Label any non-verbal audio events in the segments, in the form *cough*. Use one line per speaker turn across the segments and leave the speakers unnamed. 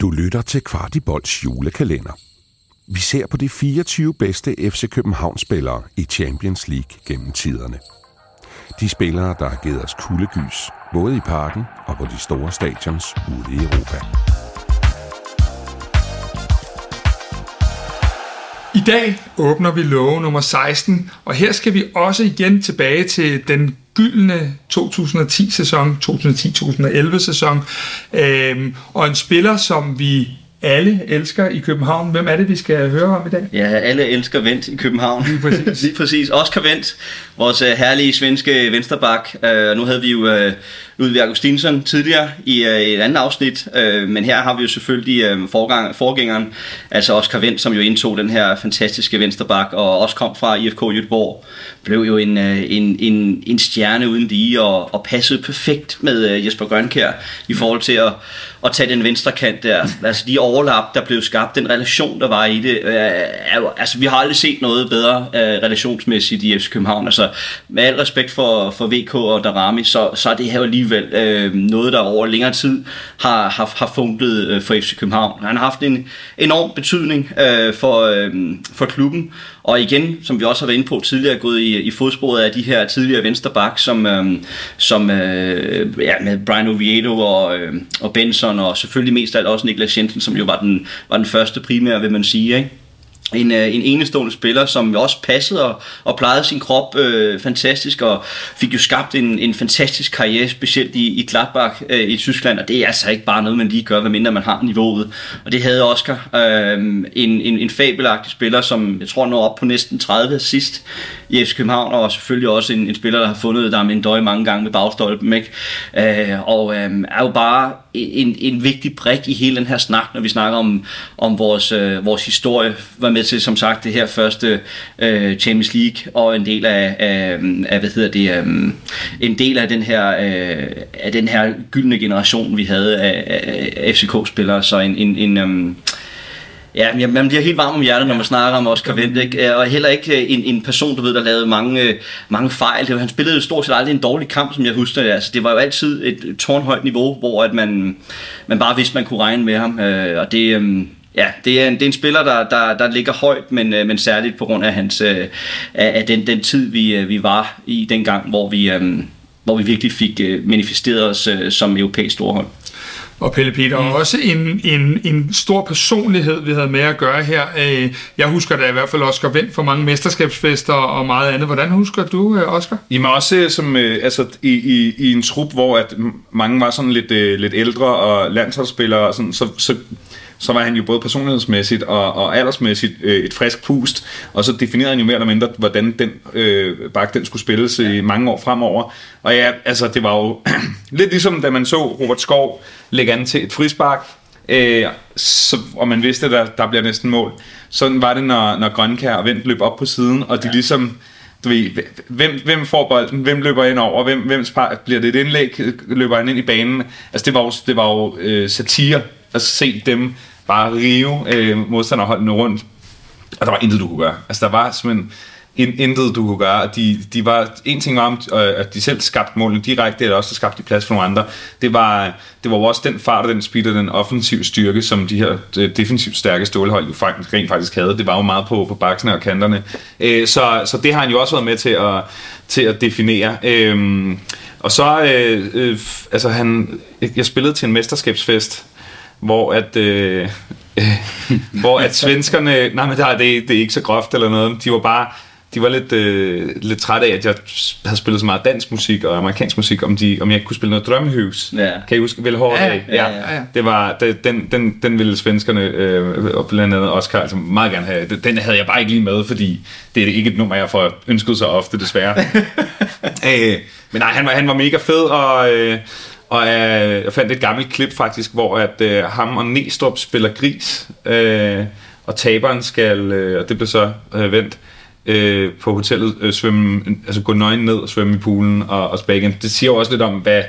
Du lytter til Kvartibolds julekalender. Vi ser på de 24 bedste FC København-spillere i Champions League gennem tiderne. De spillere, der har givet os kuldegys, både i parken og på de store stadions ude i Europa.
I dag åbner vi låge nummer 16, og her skal vi også igen tilbage til den gyldne 2010-sæson, 2010-2011-sæson, øh, og en spiller, som vi alle elsker i København. Hvem er det, vi skal høre om i dag?
Ja, alle elsker Vendt i København.
Lige præcis. *laughs*
Lige præcis. Oscar Vendt, vores uh, herlige svenske vensterbak. Uh, nu havde vi jo uh, Ludvig Augustinsson tidligere i uh, et andet afsnit, uh, men her har vi jo selvfølgelig uh, forgang, forgængeren, altså Oscar Vendt, som jo indtog den her fantastiske vensterbak, og også kom fra IFK Göteborg. Blev jo en, uh, en, en, en stjerne uden lige, og, og passede perfekt med uh, Jesper Grønkær i forhold til at, at tage den venstre kant der. Altså de overlap, der blev skabt, den relation, der var i det, øh, er jo, altså vi har aldrig set noget bedre uh, relationsmæssigt i FC København. Altså med al respekt for, for VK og Darami, så, så er det her alligevel uh, noget, der over længere tid har, har, har funklet uh, for FC København. Han har haft en enorm betydning uh, for, uh, for klubben, og igen, som vi også har været inde på tidligere, gået i, i fodsporet af de her tidligere vensterbak, som, øh, som øh, ja, med Brian Oviedo og, øh, og Benson, og selvfølgelig mest af alt også Niklas Jensen, som jo var den, var den første primære, vil man sige, ikke? En, øh, en enestående spiller, som jo også passede og, og plejede sin krop øh, fantastisk, og fik jo skabt en, en fantastisk karriere, specielt i, i Gladbach øh, i Tyskland, og det er altså ikke bare noget, man lige gør, hvad mindre man har niveauet. Og det havde Oscar, øh, en, en, en fabelagtig spiller, som jeg tror når op på næsten 30 sidst i FC København, og selvfølgelig også en, en spiller, der har fundet der med en døj mange gange med bagstolpen, ikke? Øh, og øh, er jo bare en, en vigtig brik i hele den her snak, når vi snakker om, om vores, øh, vores historie, var med til, som sagt, det her første øh, Champions League, og en del af, af, af hvad hedder det, øh, en del af den her, øh, af den her gyldne generation, vi havde af, af FCK-spillere, så en, en, en øh, Ja, man bliver helt varm om hjertet, når man snakker om Oscar Wendt, ikke? Øh, og heller ikke øh, en, en person, du ved, der lavede mange, øh, mange fejl. Det var, han spillede jo stort set aldrig en dårlig kamp, som jeg husker det. Altså, det var jo altid et tårnhøjt niveau, hvor at man, man bare vidste, man kunne regne med ham. Og det, ja, det er en, det er en spiller, der, der, der ligger højt, men, men særligt på grund af, hans, af, af den, den tid, vi, vi var i dengang, hvor vi, hvor vi virkelig fik manifesteret os som europæisk storhold
og Pelle Peter, mm. og også en, en, en stor personlighed, vi havde med at gøre her. Øh, jeg husker da i hvert fald Oscar Vendt for mange mesterskabsfester og meget andet. Hvordan husker du, øh, Oscar?
Jamen også øh, som, altså, i, i, i en trup, hvor at mange var sådan lidt, lidt ældre og landsholdsspillere, og sådan, så, så så var han jo både personlighedsmæssigt og, og aldersmæssigt øh, et frisk pust, og så definerede han jo mere eller mindre, hvordan den øh, bak den skulle spilles i mange år fremover. Og ja, altså det var jo *clears throat* lidt ligesom da man så Robert Skov lægge an til et frispark, øh, så, og man vidste, at der, der bliver næsten mål. Sådan var det, når, når Grønkær og Vendt løb op på siden, og de ja. ligesom du ved, hvem, hvem får bolden, hvem løber ind over, hvem, hvem bliver det et indlæg, løber han ind i banen. Altså det var jo, det var jo øh, satire at se dem bare rive øh, modstanderholdene rundt, og der var intet, du kunne gøre. Altså, der var simpelthen intet, du kunne gøre. De, de var, en ting var, om, øh, at de selv skabte målene direkte, eller også skabte de plads for nogle andre. Det var, det var også den fart og den speed og den offensiv styrke, som de her defensivt stærke stålhold jo faktisk, rent faktisk havde. Det var jo meget på, på baksene og kanterne. Øh, så, så det har han jo også været med til at, til at definere. Øhm, og så, øh, øh altså han, jeg spillede til en mesterskabsfest, hvor at, øh, *laughs* hvor at svenskerne, nej men der, det, det er ikke så groft eller noget, de var bare, de var lidt, øh, lidt trætte af, at jeg havde spillet så meget dansk musik og amerikansk musik, om, de, om jeg ikke kunne spille noget drømmehus. Ja. Kan I huske Vel Hård?
Ja, ja, ja, ja.
Det var, det, den, den, den ville svenskerne, øh, og blandt andet Oscar, altså meget gerne have. Den havde jeg bare ikke lige med, fordi det er ikke et nummer, jeg får ønsket så ofte, desværre. *laughs* øh, men nej, han var, han var mega fed, og... Øh, og øh, jeg fandt et gammelt klip faktisk, hvor at øh, ham og Næstrup spiller gris, øh, og taberen skal, øh, og det blev så øh, vendt, øh, på hotellet øh, svømme, altså gå nøgen ned og svømme i poolen og, og igen. Det siger jo også lidt om, hvad,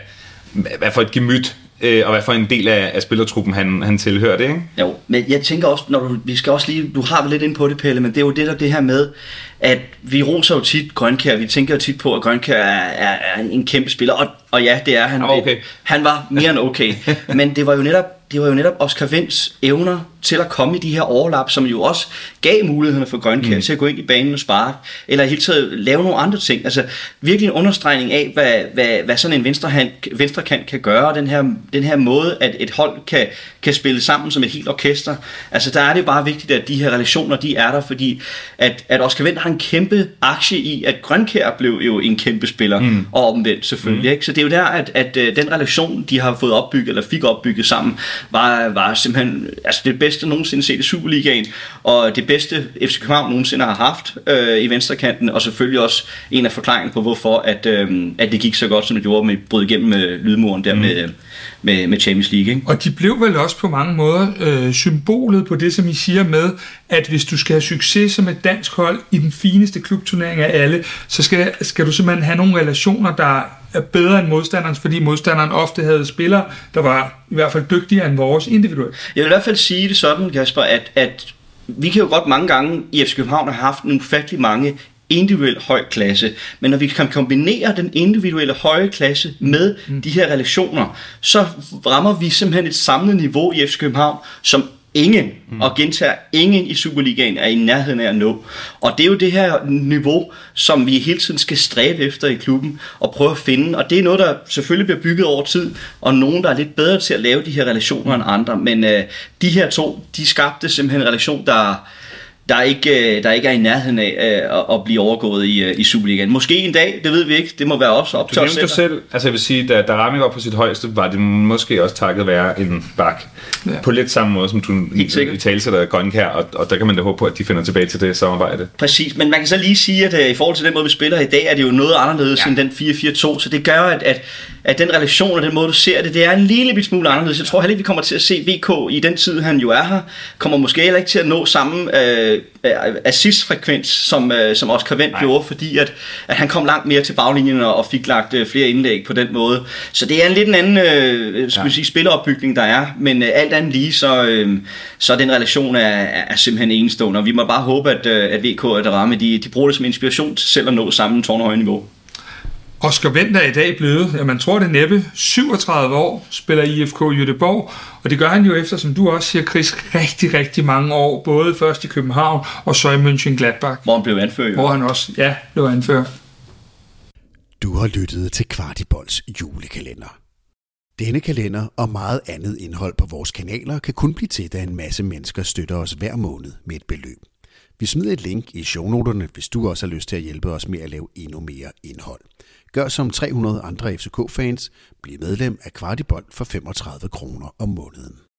hvad for et gemyt øh, og hvad for en del af, af spillertruppen han, han tilhører det, ikke?
Jo, men jeg tænker også, når du, vi skal også lige, du har vel lidt ind på det, Pelle, men det er jo det der det her med, at vi roser jo tit Grønkær, vi tænker jo tit på, at Grønkær er, er, er en kæmpe spiller, og, og ja, det er han.
Okay.
Han var mere end okay, *laughs* men det var jo netop det var jo netop Oscar Vents evner til at komme i de her overlap, som jo også gav mulighederne for Grønkær mm. til at gå ind i banen og sparke, eller i hele taget lave nogle andre ting. Altså virkelig en understregning af, hvad, hvad, hvad sådan en venstre, venstre kant kan gøre, den her, den her måde, at et hold kan, kan spille sammen som et helt orkester. Altså der er det bare vigtigt, at de her relationer, de er der, fordi at, at Oscar Vendt har en kæmpe aktie i, at Grønkær blev jo en kæmpe spiller, mm. og omvendt selvfølgelig. Mm. Ikke? Så det er jo der, at, at, at den relation, de har fået opbygget, eller fik opbygget sammen, var, var simpelthen altså det bedste nogensinde set i Superligaen, og det bedste FC København nogensinde har haft øh, i venstrekanten, og selvfølgelig også en af forklaringen på, hvorfor at, øh, at det gik så godt, som det gjorde med brød igennem med lydmuren der mm. med, med, med Champions League. Ikke?
Og de blev vel også på mange måder øh, symbolet på det, som I siger med, at hvis du skal have succes som et dansk hold i den fineste klubturnering af alle, så skal, skal du simpelthen have nogle relationer, der er bedre end modstanderens, fordi modstanderen ofte havde spillere, der var i hvert fald dygtigere end vores individuelt.
Jeg vil i hvert fald sige det sådan, Kasper, at, at vi kan jo godt mange gange i FC København have haft nogle ufattelig mange individuel høj klasse. Men når vi kan kombinere den individuelle høje klasse med mm. de her relationer, så rammer vi simpelthen et samlet niveau i FC København, som ingen, mm. og gentager, ingen i Superligaen er i nærheden af at nå. Og det er jo det her niveau, som vi hele tiden skal stræbe efter i klubben og prøve at finde. Og det er noget, der selvfølgelig bliver bygget over tid, og nogen, der er lidt bedre til at lave de her relationer end andre. Men øh, de her to, de skabte simpelthen en relation, der der ikke, øh, der ikke er i nærheden af øh, at blive overgået i, øh, i Superligaen. Måske en dag, det ved vi ikke. Det må være også op til os
selv. selv. Altså jeg vil sige, da, da Rami var på sit højeste, var det måske også takket være en bak. Ja. På lidt samme måde, som du i, i talsætter Grønkær, og, og der kan man da håbe på, at de finder tilbage til det samarbejde.
Præcis, men man kan så lige sige, at uh, i forhold til den måde, vi spiller i dag, er det jo noget anderledes ja. end den 4-4-2, så det gør, at, at, at den relation og den måde, du ser det, det er en lille smule anderledes. Jeg tror heller ikke, vi kommer til at se VK i den tid, han jo er her, kommer måske heller ikke til at nå samme uh, assist-frekvens, som, uh, som Oscar Vendt gjorde, fordi at, at han kom langt mere til baglinjen og, fik lagt uh, flere indlæg på den måde. Så det er en lidt en anden uh, skal ja. sige, spilleopbygning, der er, men uh, alt andet lige, så, uh, så den relation er, er simpelthen enestående, og vi må bare håbe, at, uh, at VK og Darame, de, de bruger det som inspiration til selv at nå samme tårnhøje niveau.
Oscar Vendt er i dag blevet, ja, man tror det næppe, 37 år, spiller i IFK Jødeborg, og det gør han jo efter, som du også siger, Chris, rigtig, rigtig mange år, både først i København og så i München Gladbach.
Hvor han blev anført.
Hvor han også, ja, blev anført.
Du har lyttet til Kvartibolds julekalender. Denne kalender og meget andet indhold på vores kanaler kan kun blive til, da en masse mennesker støtter os hver måned med et beløb. Vi smider et link i shownoterne, hvis du også har lyst til at hjælpe os med at lave endnu mere indhold. Gør som 300 andre FCK-fans. Bliv medlem af Kvartibold for 35 kroner om måneden.